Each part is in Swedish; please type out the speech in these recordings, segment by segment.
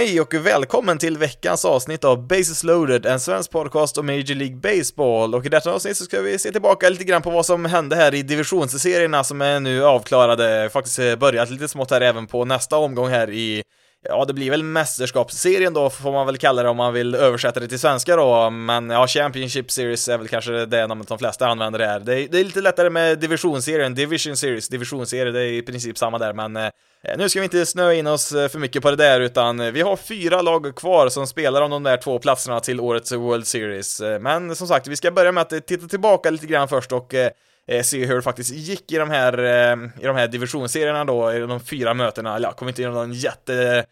Hej och välkommen till veckans avsnitt av Bases loaded, en svensk podcast om Major League Baseball. Och i detta avsnitt så ska vi se tillbaka lite grann på vad som hände här i divisionsserierna som är nu avklarade. Faktiskt eh, börjat lite smått här även på nästa omgång här i Ja, det blir väl mästerskapsserien då, får man väl kalla det om man vill översätta det till svenska då, men ja, Championship Series är väl kanske det namnet de flesta använder det här. Det är, det är lite lättare med divisionsserien, Division Series, divisionsserie, det är i princip samma där, men eh, Eh, nu ska vi inte snöa in oss eh, för mycket på det där, utan eh, vi har fyra lag kvar som spelar om de där två platserna till årets World Series. Men som sagt, vi ska börja med att titta tillbaka lite grann först och se hur det faktiskt gick i de här, i de här divisionsserierna då, i de fyra mötena. Ja, kommer inte göra någon jätte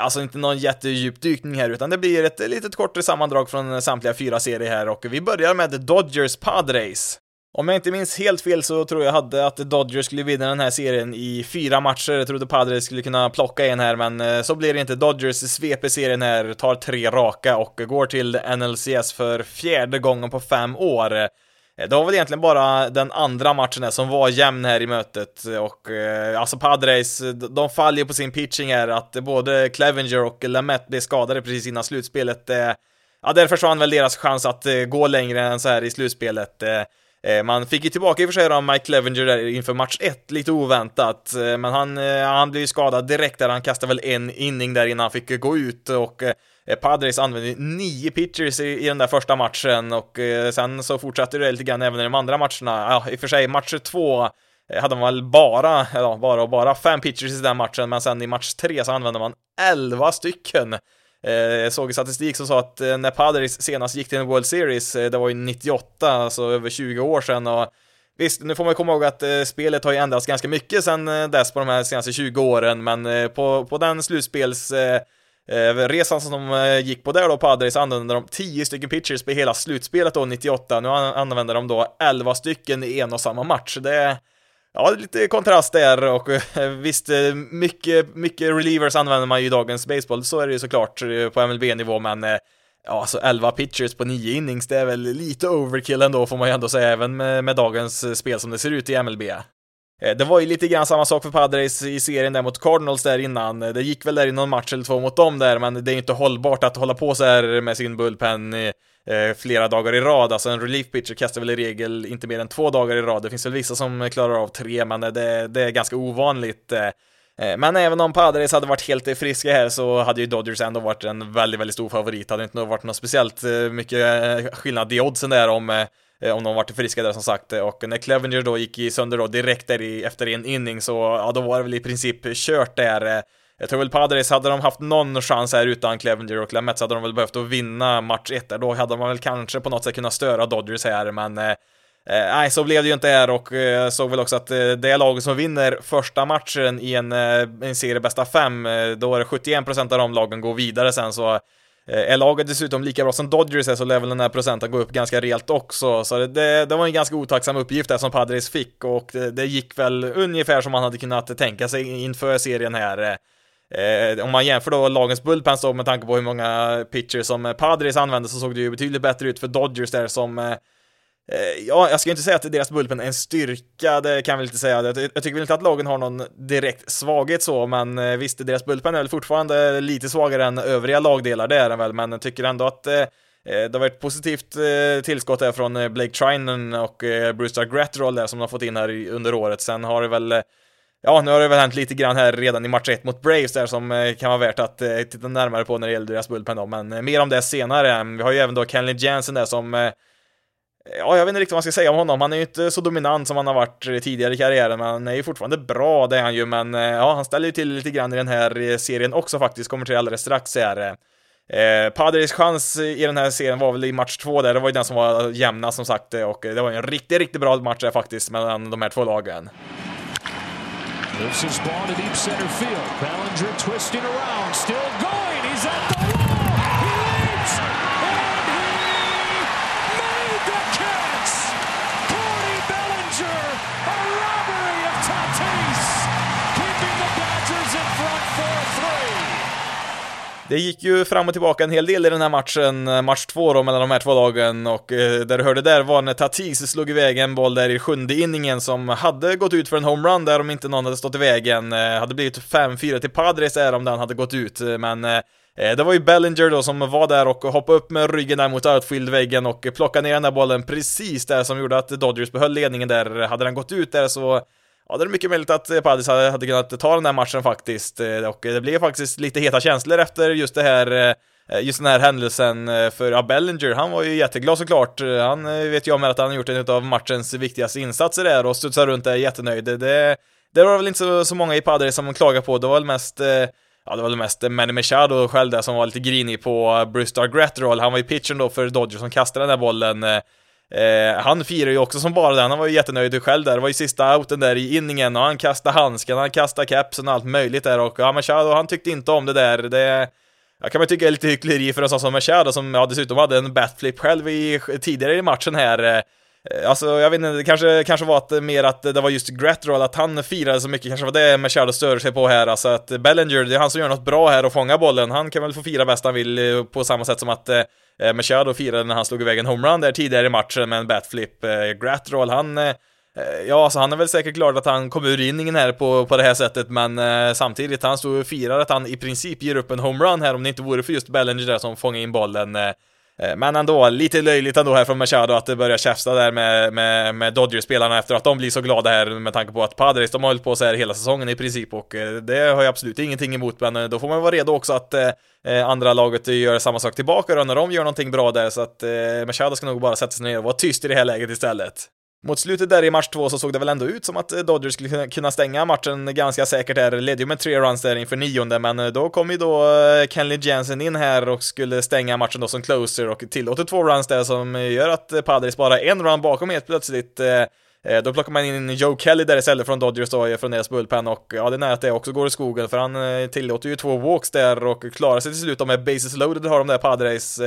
Alltså inte någon jättedjup dykning här, utan det blir ett litet kortare sammandrag från samtliga fyra serier här och vi börjar med Dodgers Padres. Om jag inte minns helt fel så tror jag hade att Dodgers skulle vinna den här serien i fyra matcher. Jag trodde Padres skulle kunna plocka en här, men eh, så blir det inte. Dodgers sveper serien här, tar tre raka och går till NLCS för fjärde gången på fem år. Eh, det var väl egentligen bara den andra matchen här som var jämn här i mötet eh, och eh, alltså Padres, de faller på sin pitching här att både Clevenger och Lamette blev skadade precis innan slutspelet. Eh, ja, där försvann väl deras chans att eh, gå längre än så här i slutspelet. Eh, man fick ju tillbaka i och för sig då Mike Clevenger där inför match 1, lite oväntat, eh, men han, eh, han blev ju skadad direkt där, han kastade väl en inning där innan han fick gå ut och Padres använde nio pitchers i, i den där första matchen och sen så fortsatte det lite grann även i de andra matcherna. Ja, i och för sig, match två hade man väl bara, ja, bara och bara fem pitchers i den matchen, men sen i match tre så använde man elva stycken. Eh, jag såg i statistik som sa att eh, när Padres senast gick till en World Series, eh, det var ju 98, alltså över 20 år sedan och Visst, nu får man komma ihåg att spelet har ju ändrats ganska mycket sedan dess på de här senaste 20 åren, men på, på den slutspels resan som de gick på där då, Padres, använde de 10 stycken pitchers på hela slutspelet då, 98. Nu använder de då 11 stycken i en och samma match. Det är, ja, lite kontrast där och eh, visst, eh, mycket, mycket relievers använder man ju i dagens baseball, så är det ju såklart eh, på MLB-nivå, men ja, alltså 11 pitchers på 9 innings, det är väl lite overkill ändå, får man ju ändå säga, även med, med dagens spel som det ser ut i MLB. Eh, det var ju lite grann samma sak för Padres i serien där mot Cardinals där innan. Eh, det gick väl där i någon match eller två mot dem där, men det är inte hållbart att hålla på så här med sin bullpen eh, flera dagar i rad. Alltså en relief pitcher kastar väl i regel inte mer än två dagar i rad. Det finns väl vissa som klarar av tre, men det, det är ganska ovanligt. Men även om Padres hade varit helt friska här så hade ju Dodgers ändå varit en väldigt, väldigt stor favorit. Det hade inte varit något speciellt mycket skillnad i oddsen där om Eh, om de varit friska där som sagt. Och när Clevenger då gick i sönder då direkt där i, efter en inning så, ja då var det väl i princip kört där. Eh, jag tror väl Padres, hade de haft någon chans här utan Clevenger och Lamette så hade de väl behövt att vinna match 1 där. Då hade man väl kanske på något sätt kunnat störa Dodgers här, men eh, eh, nej, så blev det ju inte här och eh, såg väl också att eh, det laget som vinner första matchen i en, en serie bästa fem, då är det 71% av de lagen går vidare sen så Eh, är laget dessutom lika bra som Dodgers är så lär väl den här procenten gå upp ganska rejält också, så det, det var en ganska otacksam uppgift där som Padres fick och det, det, gick väl ungefär som man hade kunnat tänka sig inför serien här. Eh, eh om man jämför då lagens bullpens då med tanke på hur många pitchers som Padres använde så såg det ju betydligt bättre ut för Dodgers där som Eh, Eh, ja, jag ska inte säga att deras bullpen är en styrka, det kan vi inte säga. Jag tycker väl inte att lagen har någon direkt svaghet så, men eh, visst, deras bullpen är väl fortfarande lite svagare än övriga lagdelar, det är den väl, men jag tycker ändå att eh, det har varit positivt tillskott där från Blake Trinan och Brewster Gratterall där som de har fått in här under året. Sen har det väl Ja, nu har det väl hänt lite grann här redan i match 1 mot Braves där som kan vara värt att titta närmare på när det gäller deras bullpen då, men mer om det senare. Vi har ju även då Kenley Jansen där som Ja, jag vet inte riktigt vad man ska säga om honom. Han är ju inte så dominant som han har varit tidigare i karriären, men han är ju fortfarande bra, det är han ju, men eh, ja, han ställer ju till lite grann i den här eh, serien också faktiskt, kommer till alldeles strax här. Eh, Padres chans i den här serien var väl i match två där, det var ju den som var jämna som sagt, eh, och det var ju en riktigt, riktigt bra match där faktiskt mellan de här två lagen. Moves his ball to deep center field. Ballinger twisting around, still going. He's at the Det gick ju fram och tillbaka en hel del i den här matchen, match två då mellan de här två lagen och eh, där du hörde där var när Tatis slog iväg en boll där i sjunde inningen som hade gått ut för en homerun där om inte någon hade stått i vägen. Eh, hade blivit 5-4 till Padres där om den hade gått ut, eh, men eh, eh, det var ju Bellinger då som var där och hoppade upp med ryggen där mot outfield-väggen och plockade ner den där bollen precis där som gjorde att Dodgers behöll ledningen där. Hade den gått ut där så Ja, det är mycket möjligt att eh, Padres hade, kunnat ta den här matchen faktiskt, eh, och det blev faktiskt lite heta känslor efter just det här eh, just den här händelsen för ja, Bellinger, han var ju jätteglad såklart. Han vet ju om att han har gjort en av matchens viktigaste insatser där och studsar runt där jättenöjd. Det, det var väl inte så, så många i Padres som klagade på, det var väl mest Ja, det var väl mest Manny Machado själv där som var lite grinig på Bruce Gratterall. Han var ju pitchen då för Dodgers som kastade den där bollen. Eh, han firar ju också som bara den, han var ju jättenöjd själv där, det var ju sista outen där i inningen och han kastade handsken, han kastade kepsen och allt möjligt där och ja, Machado han tyckte inte om det där, det jag kan man tycka är lite hyckleri för en sån som Machado som ja, dessutom hade en batflip själv i, tidigare i matchen här. Eh, Eh, alltså, jag vet inte, det kanske, kanske var att, eh, mer att det var just Gratrol, att han firade så mycket, kanske var det Machado störde sig på här, alltså att Bellinger, det är han som gör något bra här och fångar bollen, han kan väl få fira bäst han vill eh, på samma sätt som att eh, Machado firade när han slog iväg en homerun där tidigare i matchen med en batflip. Eh, Gratterall, han eh, Ja, alltså han är väl säkert glad att han kom ur inningen här på, på det här sättet, men eh, samtidigt, han stod och firade att han i princip ger upp en homerun här om det inte vore för just Bellinger där som fångade in bollen. Eh, Eh, men ändå, lite löjligt ändå här från Machado att det börjar käfta där med, med, med Dodgers-spelarna efter att de blir så glada här med tanke på att Padres, de har hållit på så här hela säsongen i princip och eh, det har jag absolut ingenting emot men eh, då får man vara redo också att eh, andra laget gör samma sak tillbaka då när de gör någonting bra där så att eh, Machado ska nog bara sätta sig ner och vara tyst i det här läget istället. Mot slutet där i match två så såg det väl ändå ut som att eh, Dodgers skulle kunna stänga matchen ganska säkert där, ledde ju med tre runs där inför nionde, men eh, då kom ju då eh, Kenley Jensen in här och skulle stänga matchen då som closer och tillåter två runs där som gör att Padres bara en run bakom helt plötsligt. Då plockar man in Joe Kelly där istället från Dodgers då, från deras bullpen och ja, det är nära att det också går i skogen för han tillåter ju två walks där och klarar sig till slut de är bases loaded har de där Padres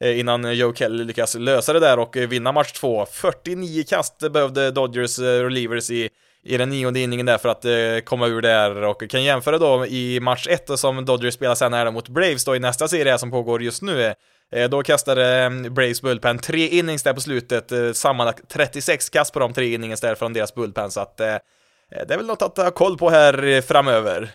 Eh, innan Joe Kelly lyckas lösa det där och eh, vinna match två. 49 kast behövde Dodgers eh, relievers i i den nionde inningen där för att eh, komma ur där och kan jämföra då i match 1 som Dodgers spelar sen här mot Braves då i nästa serie som pågår just nu. Eh, då kastade eh, Braves bullpen tre innings där på slutet, sammanlagt 36 kast på de tre innings där från deras bullpen så att det är väl något att ha koll på här framöver.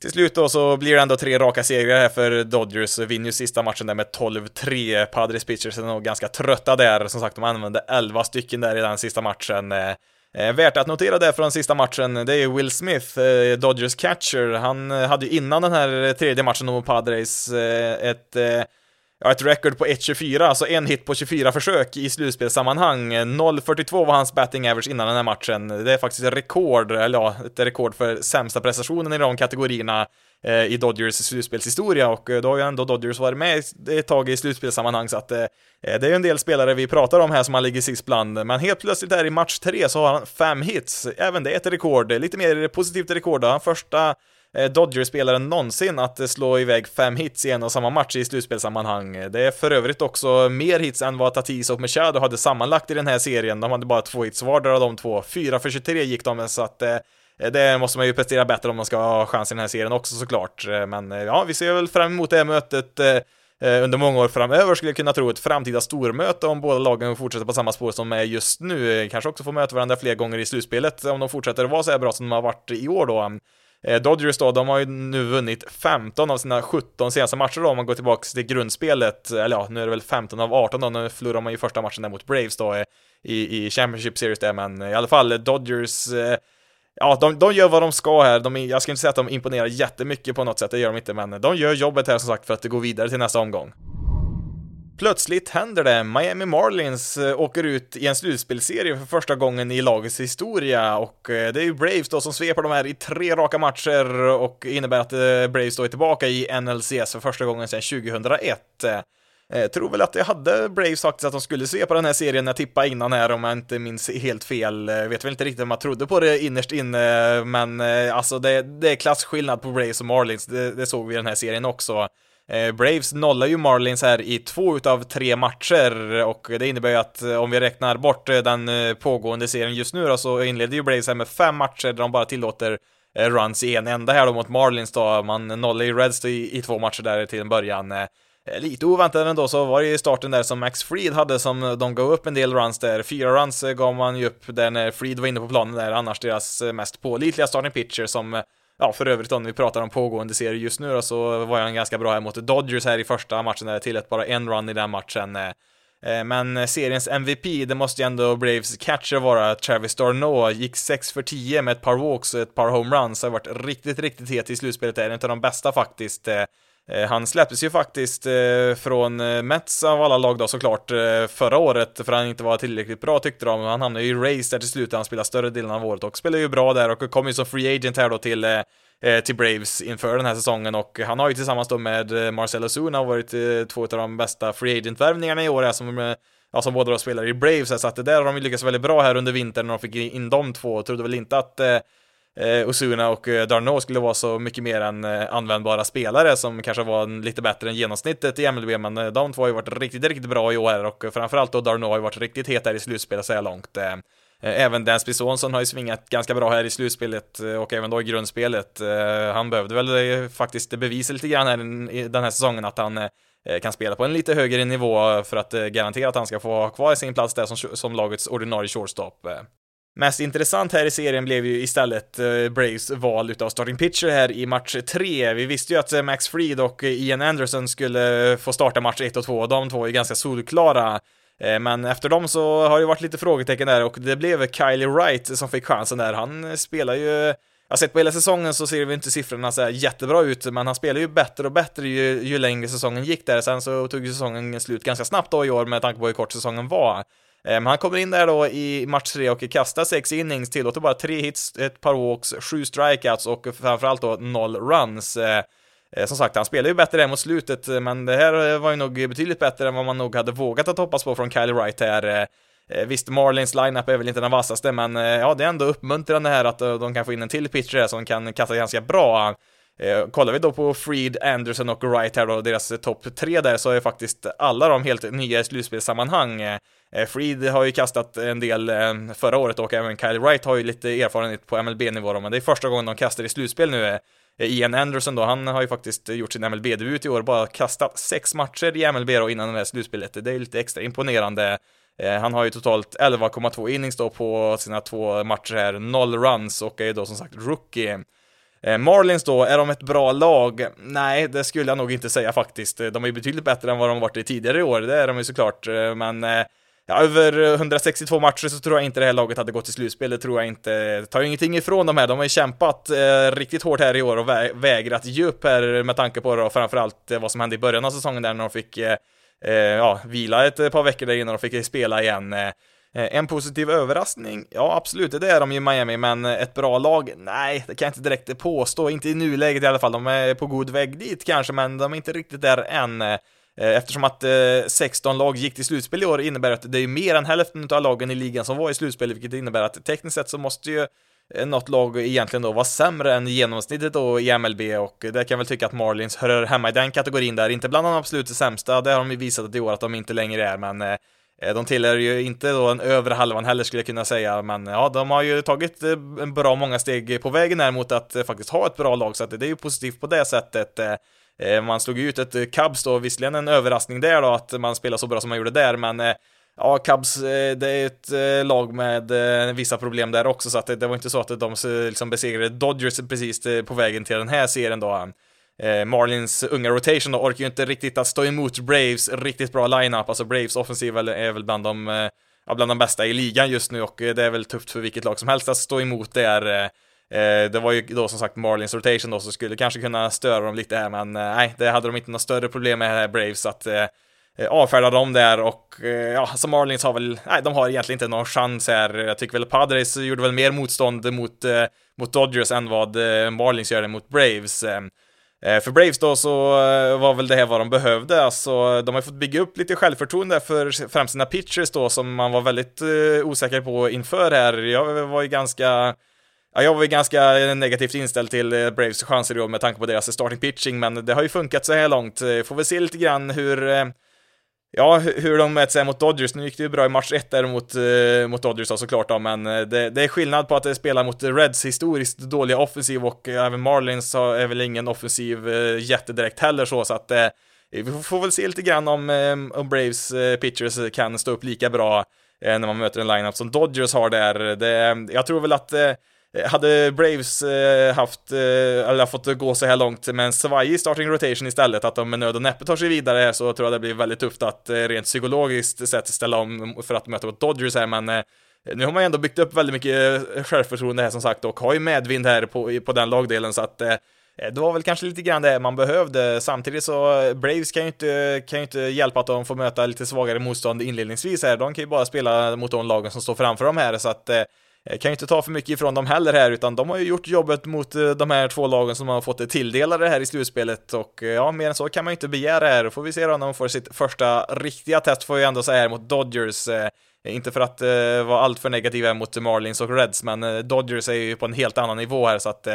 Till slut då så blir det ändå tre raka segrar här för Dodgers, vinner ju sista matchen där med 12-3. Padres pitchers är nog ganska trötta där, som sagt de använde 11 stycken där i den sista matchen. Eh, eh, värt att notera där från sista matchen, det är Will Smith, eh, Dodgers catcher. Han eh, hade ju innan den här tredje matchen mot Padres eh, ett eh, ja, ett record på 1.24, alltså en hit på 24 försök i slutspelssammanhang. 0.42 var hans batting average innan den här matchen. Det är faktiskt ett rekord, eller ja, ett rekord för sämsta prestationen i de kategorierna eh, i Dodgers slutspelshistoria och eh, då har ju ändå Dodgers varit med ett tag i slutspelssammanhang så att eh, det är ju en del spelare vi pratar om här som han ligger sist bland, men helt plötsligt där i match 3 så har han fem hits, även det är ett rekord, lite mer positivt rekord då, han första Eh, Dodgers-spelaren någonsin att slå iväg fem hits i en och samma match i slutspelssammanhang. Det är för övrigt också mer hits än vad Tatis och Machado hade sammanlagt i den här serien. De hade bara två hits vardera av de två. 4 för 23 gick de, så att eh, det måste man ju prestera bättre om man ska ha chans i den här serien också såklart. Eh, men ja, vi ser väl fram emot det här mötet under många år framöver skulle jag kunna tro ett framtida stormöte om båda lagen fortsätter på samma spår som är just nu. Kanske också få möta varandra fler gånger i slutspelet om de fortsätter att vara så här bra som de har varit i år då. Eh, Dodgers då, de har ju nu vunnit 15 av sina 17 senaste matcher då, om man går tillbaka till grundspelet, eller ja, nu är det väl 15 av 18 då, nu förlorar man ju första matchen där mot Braves då eh, i, i Championship Series där, men eh, i alla fall Dodgers Ja, de, de gör vad de ska här. De, jag ska inte säga att de imponerar jättemycket på något sätt, det gör de inte, men de gör jobbet här som sagt för att gå vidare till nästa omgång. Plötsligt händer det. Miami Marlins eh, åker ut i en slutspelserie för första gången i lagets historia och eh, det är ju Braves då som sveper de här i tre raka matcher och innebär att eh, Braves då är tillbaka i NLCS för första gången sedan 2001. Jag tror väl att jag hade Braves sagt att de skulle se på den här serien när jag tippade innan här om jag inte minns helt fel. Jag vet väl inte riktigt om jag trodde på det innerst inne, men alltså det, det är klasskillnad på Braves och Marlins, det, det såg vi i den här serien också. Eh, Braves nollar ju Marlins här i två utav tre matcher och det innebär ju att eh, om vi räknar bort eh, den pågående serien just nu då så inleder ju Braves här med fem matcher där de bara tillåter runs i en enda här då mot Marlins då, man nollar ju Reds i, i två matcher där till en början. Lite oväntat ändå så var det ju starten där som Max Fried hade som de gav upp en del runs där. Fyra runs gav man ju upp där när Fried var inne på planen där, annars deras mest pålitliga starting pitcher som Ja, för övrigt om vi pratar om pågående serier just nu då, så var han ganska bra här mot Dodgers här i första matchen där jag tillät bara en run i den matchen. Eh. Eh, men seriens MVP, det måste ju ändå Braves catcher vara, Travis Darno, gick 6 för 10 med ett par walks och ett par homeruns, har varit riktigt, riktigt het i slutspelet där, en av de bästa faktiskt. Eh, Eh, han släpptes ju faktiskt eh, från eh, Mets av alla lag då såklart förra året för han inte var tillräckligt bra tyckte de. Han hamnade ju i race där till slut, han spelade större delen av året och spelade ju bra där och kom ju som free agent här då till till Braves inför den här säsongen. Och han har ju tillsammans då med Marcelo Zuna varit två av de bästa free agent-värvningarna i år som ja, som båda då spelar i Braves, så att det där har de ju lyckats väldigt bra här under vintern när de fick in de två, och trodde väl inte att eh, Osuna och eh, Darno skulle vara så mycket mer än eh, användbara spelare som kanske var lite bättre än genomsnittet i MLB, men eh, de två har ju varit riktigt, riktigt bra i år och framförallt då Darno har ju varit riktigt het här i slutspelet så här långt. Eh, även Dansby Sonson har ju svingat ganska bra här i slutspelet och även då i grundspelet. Han behövde väl faktiskt bevisa lite grann här den här säsongen att han kan spela på en lite högre nivå för att garantera att han ska få ha kvar sin plats där som, som lagets ordinarie shortstop. Mest intressant här i serien blev ju istället eh, Braves val utav starting pitcher här i match 3. Vi visste ju att eh, Max Fried och eh, Ian Anderson skulle få starta match 1 och 2 och de två är ganska solklara men efter dem så har det varit lite frågetecken där och det blev Kylie Wright som fick chansen där. Han spelar ju jag har sett på hela säsongen så ser vi inte siffrorna så jättebra ut, men han spelar ju bättre och bättre ju, ju längre säsongen gick där. Sen så tog ju säsongen slut ganska snabbt då i år med tanke på hur kort säsongen var. Men han kommer in där då i match 3 och kastar sex innings, tillåter bara tre hits, ett par walks, sju strikeouts och framförallt då noll runs. Ehm, som sagt, han spelade ju bättre mot slutet, men det här eh, var ju nog betydligt bättre än vad man nog hade vågat att hoppas på från Kyle Wright här. Ehm, visst, Marlins lineup är väl inte den vassaste, men eh, ja, det är ändå uppmuntrande här att eh, de kan få in en till pitcher som kan kasta ganska bra. Eh, kollar vi då på Freed, Anderson och Wright här då, deras eh, topp tre där, så är faktiskt alla de helt nya i slutspelssammanhang. Eh, Freed har ju kastat en del förra året och även Kyle Wright har ju lite erfarenhet på MLB-nivå men det är första gången de kastar i slutspel nu. Ian Anderson då, han har ju faktiskt gjort sin MLB-debut i år, bara kastat sex matcher i MLB då innan det här slutspelet. Det är lite extra imponerande. Han har ju totalt 11,2 innings då på sina två matcher här, noll runs och är då som sagt rookie. Eh, Marlins då, är de ett bra lag? Nej, det skulle jag nog inte säga faktiskt. De är ju betydligt bättre än vad de varit i tidigare i år, det är de ju såklart, eh, men eh, ja, över 162 matcher så tror jag inte det här laget hade gått till slutspel, det tror jag inte. Det tar ju ingenting ifrån dem här, de har ju kämpat eh, riktigt hårt här i år och vä vägrat ge upp här med tanke på då, framförallt vad som hände i början av säsongen där när de fick eh, eh ja, vila ett par veckor där innan de fick spela igen. Eh, en positiv överraskning? Ja, absolut, det är de ju i Miami, men ett bra lag? Nej, det kan jag inte direkt påstå, inte i nuläget i alla fall. De är på god väg dit kanske, men de är inte riktigt där än. Eh, eftersom att eh, 16 lag gick till slutspel i år innebär att det är mer än hälften av lagen i ligan som var i slutspel, vilket innebär att tekniskt sett så måste ju något lag egentligen då vara sämre än genomsnittet då i MLB och det kan jag väl tycka att Marlins hör hemma i den kategorin där, inte bland de absolut sämsta, det har de ju visat i år att de inte längre är, men Eh, de tillhör ju inte då en övre halvan heller skulle jag kunna säga, men ja, de har ju tagit eh, en bra många steg på vägen här mot att eh, faktiskt ha ett bra lag, så att det är ju positivt på det sättet. Man slog ut ett Cubs då, visserligen en överraskning där då att man spelar så bra som man gjorde där, men Ja, Cubs, det är ett lag med vissa problem där också, så att det var inte så att de liksom besegrade Dodgers precis på vägen till den här serien då. Eh, Marlins unga rotation då orkar ju inte riktigt att stå emot Braves riktigt bra lineup, alltså Braves offensiv är väl bland de, eh, bland de bästa i ligan just nu och eh, det är väl tufft för vilket lag som helst att stå emot där. Eh, eh det var ju då som sagt Marlins rotation då, som skulle kanske kunna störa dem lite här, men eh, nej, det hade de inte några större problem med här Braves, att eh, avfärda dem där och ja, så Marlins har väl, nej, de har egentligen inte någon chans här. Jag tycker väl Padres gjorde väl mer motstånd mot, mot Dodgers än vad Marlins gör mot Braves. Eh, för Braves då så eh, var väl det här vad de behövde, alltså de har fått bygga upp lite självförtroende för främst sina pitchers då som man var väldigt eh, osäker på inför här. Jag var ju ganska Ja, jag var ju ganska negativt inställd till Braves chanser i år med tanke på deras starting pitching, men det har ju funkat så här långt. Får väl se lite grann hur, Ja, hur de mäter sig mot Dodgers. Nu gick det ju bra i match 1 där mot, eh, mot Dodgers då, såklart då, men eh, det, det, är skillnad på att eh, spela mot Reds historiskt dåliga offensiv och eh, även Marlins är väl ingen offensiv eh, jättedirekt heller så, så att eh, vi får väl se lite grann om, eh, om Braves eh, pitchers kan stå upp lika bra när man möter en lineup som Dodgers har där. Det, jag tror väl att Eh, hade Braves eh, haft, eh, eller fått gå så här långt med en svajig starting rotation istället, att de med nöd och näppe tar sig vidare så tror jag det blir väldigt tufft att eh, rent psykologiskt sett ställa om för att möta Dodgers här, men nu har man ju ändå byggt upp väldigt mycket självförtroende här som sagt och har ju medvind här på, på den lagdelen så att det var väl kanske lite grann det man behövde. Samtidigt så, Braves kan ju inte, kan ju inte hjälpa att de får möta lite svagare motstånd inledningsvis här. De kan ju bara spela mot de lagen som står framför dem här, så att Eh, kan ju inte ta för mycket ifrån dem heller här, utan de har ju gjort jobbet mot eh, de här två lagen som har fått det tilldelade här i slutspelet och eh, ja, mer än så kan man ju inte begära här. Får vi se då när de får sitt första riktiga test, får vi ändå säga här mot Dodgers. Inte för att vara alltför negativa mot Marlins och Reds, men Dodgers är ju på en helt annan nivå här, så att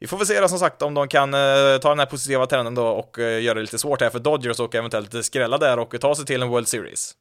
vi får väl se då som sagt om de kan ta den här positiva trenden då och göra det lite svårt här för Dodgers och eventuellt skrälla där och ta sig till en World Series.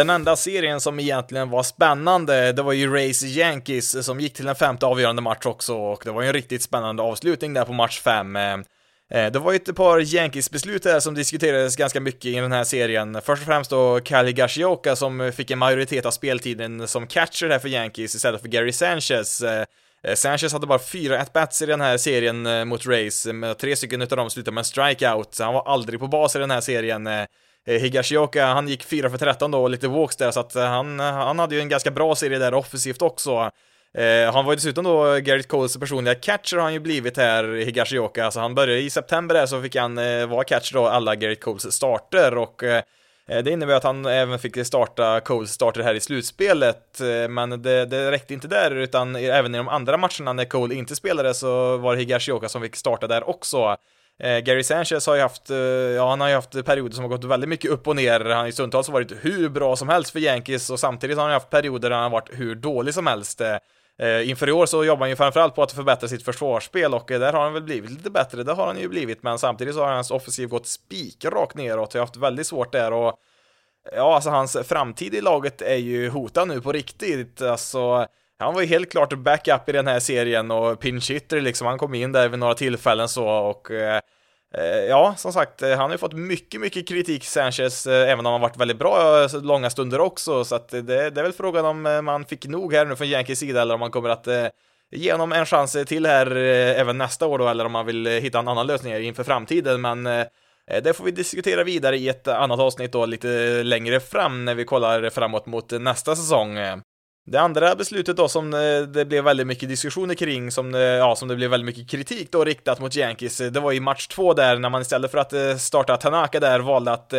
Den enda serien som egentligen var spännande, det var ju Race Yankees som gick till en femte avgörande match också och det var ju en riktigt spännande avslutning där på match fem. Eh, eh, det var ju ett par Yankees-beslut där som diskuterades ganska mycket i den här serien. Först och främst då Kali Gashioka som fick en majoritet av speltiden som catcher här för Yankees istället för Gary Sanchez. Eh, Sanchez hade bara fyra at-bats i den här serien mot Race, tre stycken utav dem slutade med en strikeout. Han var aldrig på bas i den här serien. Eh, Higashioka, han gick 4 för 13 då och lite walks där, så att eh, han, han hade ju en ganska bra serie där offensivt också. Eh, han var ju dessutom då Garrett Coles personliga catcher har han ju blivit här, Higashioka, alltså han började i september där så fick han eh, vara catcher då alla Garrett Coles starter och eh, eh det innebär att han även fick starta Coles starter här i slutspelet, men det, det räckte inte där, utan även i de andra matcherna när Cole inte spelade så var det Higashioka som fick starta där också. Eh, Gary Sanchez har ju haft, eh, ja han har ju haft perioder som har gått väldigt mycket upp och ner. Han har ju stundtals varit hur bra som helst för Yankees och samtidigt har han haft perioder där han har varit hur dålig som helst. Eh, inför i år så jobbar han ju framförallt på att förbättra sitt försvarsspel och eh, där har han väl blivit lite bättre, det har han ju blivit, men samtidigt så har hans offensiv gått spikrakt neråt, jag har haft väldigt svårt där och ja, alltså hans framtid i laget är ju hotad nu på riktigt, alltså han var ju helt klart backup i den här serien och pinch hitter liksom, han kom in där vid några tillfällen så och eh, eh Ja, som sagt, eh, han har ju fått mycket, mycket kritik, Sanchez, eh, även om han varit väldigt bra eh, långa stunder också, så att det, det är väl frågan om man fick nog här nu från Yankees sida, eller om man kommer att ge honom en chans till här även nästa år då, eller om man vill hitta en annan lösning inför framtiden, men det får vi diskutera vidare i ett annat avsnitt då, lite längre fram, när vi kollar framåt mot nästa säsong. Det andra beslutet då som eh, det blev väldigt mycket diskussioner kring, som, eh, ja, som det blev väldigt mycket kritik då riktat mot Yankees, eh, det var i match två där när man istället för att starta Tanaka där valde att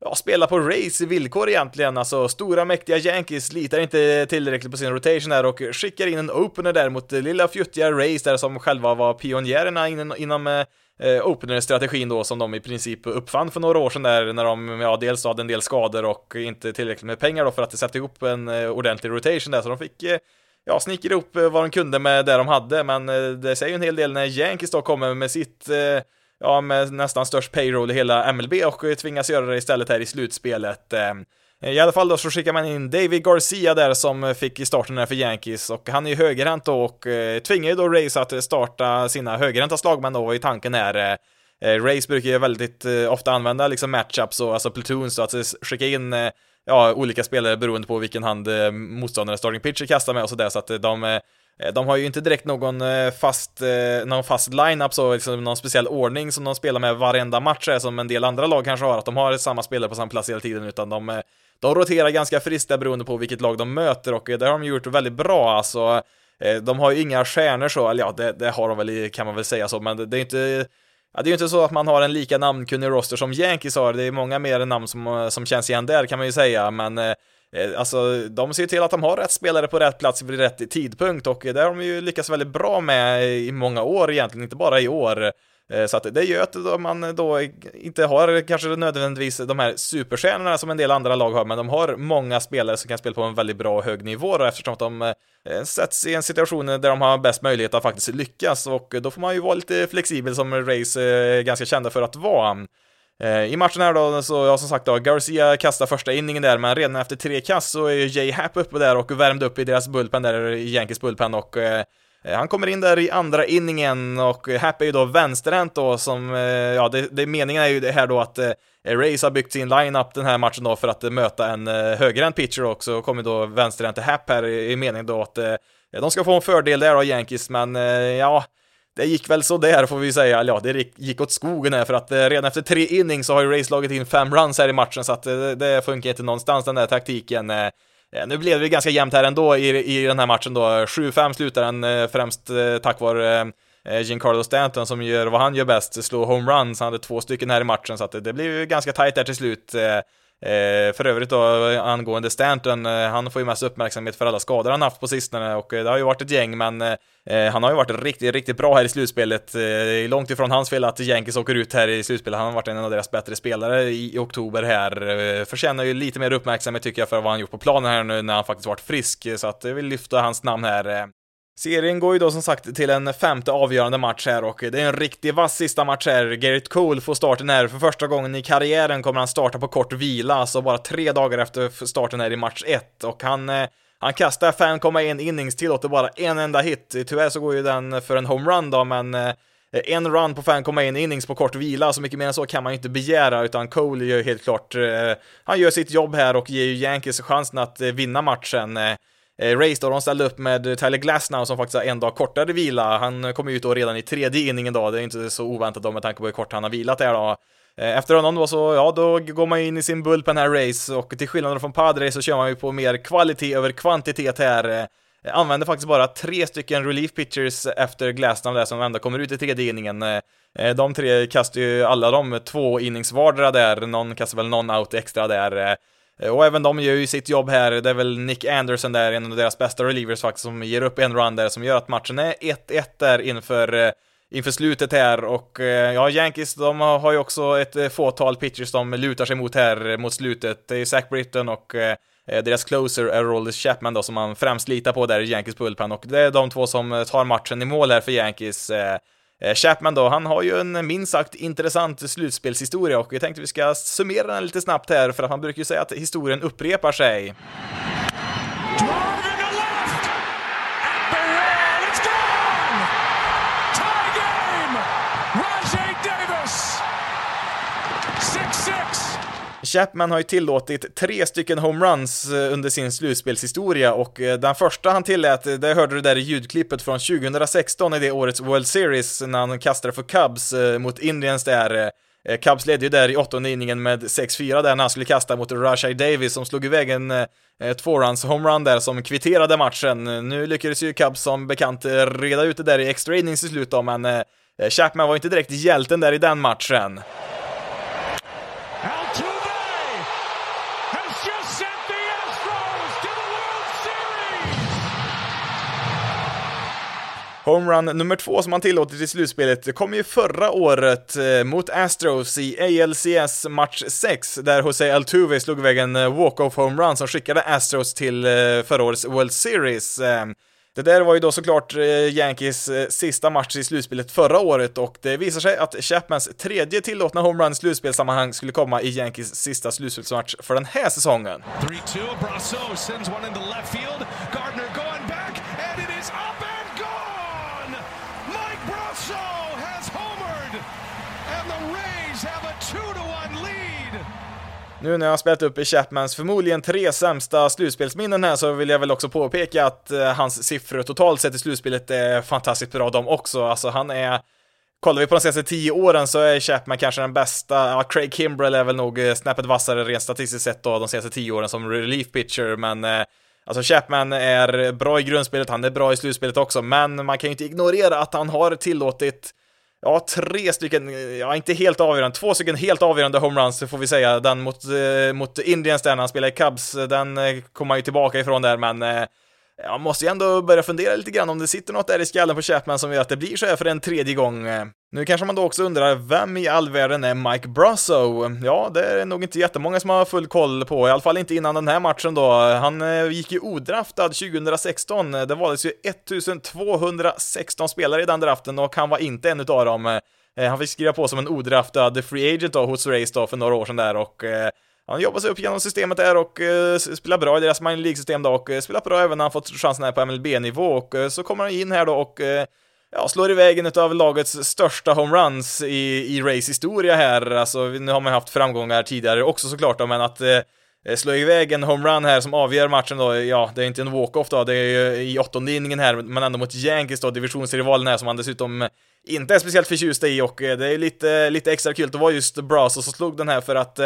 ja, spela på Rays villkor egentligen, alltså stora mäktiga Yankees litar inte tillräckligt på sin rotation där och skickar in en opener där mot lilla fjuttiga Rays där som själva var pionjärerna inom, inom eh, opener-strategin då som de i princip uppfann för några år sedan där när de, ja, dels hade en del skador och inte tillräckligt med pengar då för att sätta ihop en eh, ordentlig rotation där, så de fick eh, ja, snickra ihop eh, vad de kunde med det de hade, men eh, det säger ju en hel del när Yankees då kommer med sitt eh, ja, med nästan störst payroll i hela MLB och eh, tvingas göra det istället här i slutspelet. I alla fall då så skickar man in David Garcia där som fick starten här för Yankees. Och han är ju högerhänt då och eh, tvingar ju då Rays att starta sina högerhänta slagmän då i tanken här. Eh, eh, Rays brukar ju väldigt ofta använda liksom matchups och alltså platoons då, att skicka in ja, olika spelare beroende på vilken hand motståndaren starting pitcher kastar med och sådär. Så att de de har ju inte direkt någon fast, någon fast line-up så liksom någon speciell ordning som de spelar med varenda match som en del andra lag kanske har, att de har samma spelare på samma plats hela tiden, utan de de roterar ganska friskt där beroende på vilket lag de möter och eh, det har de gjort väldigt bra alltså. Eh, de har ju inga stjärnor så, eller ja, det, det har de väl, kan man väl säga så, men det, det är inte Ja, det är ju inte så att man har en lika namnkunnig roster som Yankees har, det är många mer namn som, eh, som känns igen där kan man ju säga, men eh, alltså de ser ju till att de har rätt spelare på rätt plats vid rätt tidpunkt och det har de ju lyckats väldigt bra med i många år egentligen, inte bara i år. Eh, så att det gör att man då inte har kanske nödvändigtvis de här superstjärnorna som en del andra lag har, men de har många spelare som kan spela på en väldigt bra och hög nivå då, eftersom att de eh, sätts i en situation där de har bäst möjlighet att faktiskt lyckas och då får man ju vara lite flexibel som Race är ganska kända för att vara. I matchen här då, så ja, som sagt då, Garcia kastar första inningen där, men redan efter tre kast så är ju Jay Happ uppe där och värmde upp i deras bullpen där, Yankees bullpen och Eh, han kommer in där i andra inningen och Happ är ju då vänsterhänt då som, eh, ja, det, det meningen är ju det här då att eh, har byggt sin line-up den här matchen då för att eh, möta en eh, högerhänt pitcher också, och kommer då vänsterhänt Happ här i, i meningen då att eh, de ska få en fördel där då Yankees, men ja, det gick väl så där får vi säga, eller ja, det gick åt skogen här för att eh, redan efter tre innings så har ju Rays slagit in fem runs här i matchen så att eh, det funkar inte någonstans den där taktiken. Eh, nu blev det ganska jämnt här ändå i, i den här matchen då. 7-5 slutar den eh, främst eh, tack vare Giancarlo Stanton som gör vad han gör bäst, slå homeruns. Han hade två stycken här i matchen så att det blev ju ganska tajt där till slut. Eh, för övrigt då angående Stanton, eh, han får ju mest uppmärksamhet för alla skador han haft på sistone och eh, det har ju varit ett gäng men eh, han har ju varit riktigt, riktigt bra här i slutspelet. Eh, långt ifrån hans fel att Yankees åker ut här i slutspelet, han har varit en av deras bättre spelare i, i oktober här. Eh, förtjänar ju lite mer uppmärksamhet tycker jag för vad han gjort på planen här nu när han faktiskt varit frisk, så att jag vill lyfta hans namn här. Eh, Serien går ju då som sagt till en femte avgörande match här och det är en riktigt vass sista match här. Garrett Cole får starten här. För första gången i karriären kommer han starta på kort vila, alltså bara tre dagar efter starten här i match 1 och han eh, han kastar 5,1 innings, tillåter bara en enda hit. Tyvärr så går ju den för en homerun då, men eh, en run på 5,1 innings på kort vila, så mycket mer än så kan man ju inte begära, utan Cole gör helt klart, eh, han gör sitt jobb här och ger ju Yankees chansen att vinna matchen. Eh, Race då, de ställde upp med Tyler Glasnow som faktiskt har en dag kortare vila. Han kom ut då redan i tredje inningen då, det är inte så oväntat då med tanke på hur kort han har vilat där då. Eh, efter honom då så, ja, då går man in i sin bullpen här race och till skillnad från Padre så kör man ju på mer kvalitet över kvantitet här. Eh, använder faktiskt bara tre stycken relief pitchers efter Glasnow där som ändå kommer ut i tredje inningen. Eh, de tre kastar ju alla de två innings vardera där, någon kastar väl någon out extra där. Eh, och även de gör ju sitt jobb här, det är väl Nick Anderson där, en av deras bästa relievers faktiskt, som ger upp en run där, som gör att matchen är 1-1 där inför, eh, inför slutet här, och eh, ja, Yankees, de har ju också ett fåtal pitchers de lutar sig mot här mot slutet, det är ju Zach Britton och deras closer är Rollis Chapman då, som man främst litar på där i Yankees bullpen, och det är de två som tar matchen i mål här för Yankees. Eh, Chapman då, han har ju en minst sagt intressant slutspelshistoria och jag tänkte vi ska summera den lite snabbt här för att man brukar ju säga att historien upprepar sig. Chapman har ju tillåtit tre stycken homeruns eh, under sin slutspelshistoria och eh, den första han tillät, eh, det hörde du där i ljudklippet från 2016 i det årets World Series när han kastade för Cubs mot Indians där. Cubs ledde ju där i åttonde inningen med 6-4 där när han skulle kasta mot Rashai Davis som slog iväg en eh, tvåruns homerun där som kvitterade matchen. Nu lyckades ju Cubs som bekant reda ut det där i extra innings i slutet då, men eh, Chapman var inte direkt hjälten där i den matchen. Homerun nummer två som han tillåtit i slutspelet kom ju förra året eh, mot Astros i ALCS match 6, där Jose Altuve slog iväg en eh, walk-off homerun som skickade Astros till eh, förra årets World Series. Ehm, det där var ju då såklart Yankees sista match i slutspelet förra året och det visar sig att Chapmans tredje tillåtna homerun i slutspelssammanhang skulle komma i Yankees sista slutspelsmatch för den här säsongen. 3-2, Brasso sends one into left field. Gardner Nu när jag har spelat upp i Chapmans förmodligen tre sämsta slutspelsminnen här så vill jag väl också påpeka att eh, hans siffror totalt sett i slutspelet är fantastiskt bra de också. Alltså han är Kollar vi på de senaste tio åren så är Chapman kanske den bästa, ja, Craig Kimbrell är väl nog eh, snäppet vassare rent statistiskt sett då de senaste tio åren som relief pitcher, men eh, Alltså Chapman är bra i grundspelet, han är bra i slutspelet också, men man kan ju inte ignorera att han har tillåtit ja, tre stycken, ja inte helt avgörande, två stycken helt avgörande homeruns får vi säga. Den mot, eh, mot Indians där när han spelade i Cubs, den eh, kom man ju tillbaka ifrån där, men eh, jag måste ju ändå börja fundera lite grann om det sitter något där i skallen på Chapman som gör att det blir så här för en tredje gång. Nu kanske man då också undrar, vem i all världen är Mike Brasso? Ja, det är nog inte jättemånga som har full koll på, i alla fall inte innan den här matchen då. Han eh, gick ju odraftad 2016, det valdes ju 1216 spelare i den draften och han var inte en utav dem. Eh, han fick skriva på som en odraftad free agent då hos Race då för några år sedan där och eh, han jobbar sig upp genom systemet där och eh, spelar bra i deras minor League-system då och eh, spelar bra även när han fått chansen här på MLB-nivå och eh, så kommer han in här då och eh, ja, slår iväg en utav lagets största homeruns i, i race-historia här. Alltså, nu har man haft framgångar tidigare också såklart då, men att eh, eh, slå iväg en homerun här som avgör matchen då, ja, det är inte en walk-off då, det är ju i åttonde inningen här, men ändå mot Yankees då, divisionsrivalen här som han dessutom inte är speciellt förtjust i och det är lite, lite extra kul att vara just Brasso som slog den här för att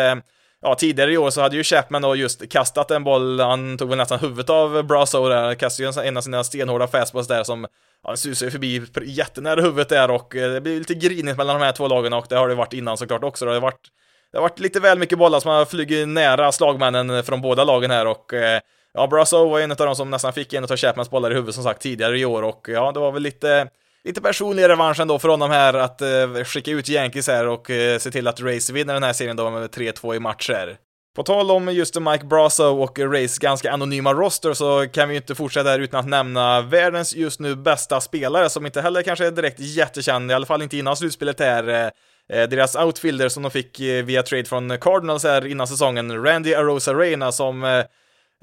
ja, tidigare i år så hade ju Chapman då just kastat en boll, han tog väl nästan huvudet av Brasso där, kastade ju en av sina stenhårda fastballs där som ja, susade förbi jättenära huvudet där och eh, det blir lite grinigt mellan de här två lagen och det har det varit innan såklart också. Det har varit, det har varit lite väl mycket bollar som har flugit nära slagmännen från båda lagen här och eh, ja, Brasso var en av de som nästan fick en av Chapmans bollar i huvudet som sagt tidigare i år och ja, det var väl lite lite personlig revansch ändå för honom här att eh, skicka ut Yankees här och eh, se till att Race vinner den här serien då med 3-2 i matcher. På tal om just Mike Brasso och Rays ganska anonyma roster så kan vi ju inte fortsätta här utan att nämna världens just nu bästa spelare som inte heller kanske är direkt jättekänd, i alla fall inte innan slutspelet här. Eh, eh, deras outfielder som de fick eh, via trade från Cardinals här innan säsongen, Randy Arosa Reina som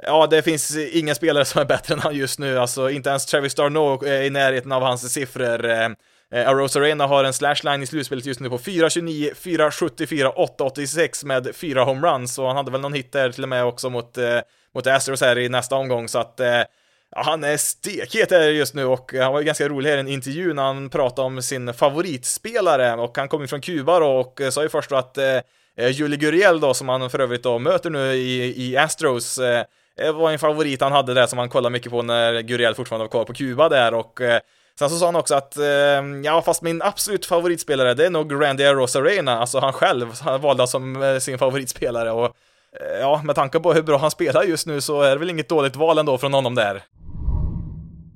Ja, det finns ingen spelare som är bättre än han just nu, alltså inte ens Travis Darno är i närheten av hans siffror. Eh, eh, Arosa Arena har en slashline i slutspelet just nu på 4.29, 4.74, 8.86 med fyra homeruns, och han hade väl någon hit där till och med också mot, eh, mot Astros här i nästa omgång, så att eh, Ja, han är stekhet här just nu. Och eh, han var ju ganska rolig här i en intervju när han pratade om sin favoritspelare. Och han kom ju från Kuba då och sa ju först då att eh, Julie Guriel då som han för övrigt då möter nu i, i Astros eh, det var en favorit han hade där som han kollade mycket på när Guriel fortfarande var kvar på Kuba där och eh, Sen så sa han också att, eh, ja fast min absolut favoritspelare det är nog Randy Rosarena, alltså han själv, han valde som sin favoritspelare och ja, med tanke på hur bra han spelar just nu så är det väl inget dåligt val ändå från honom där.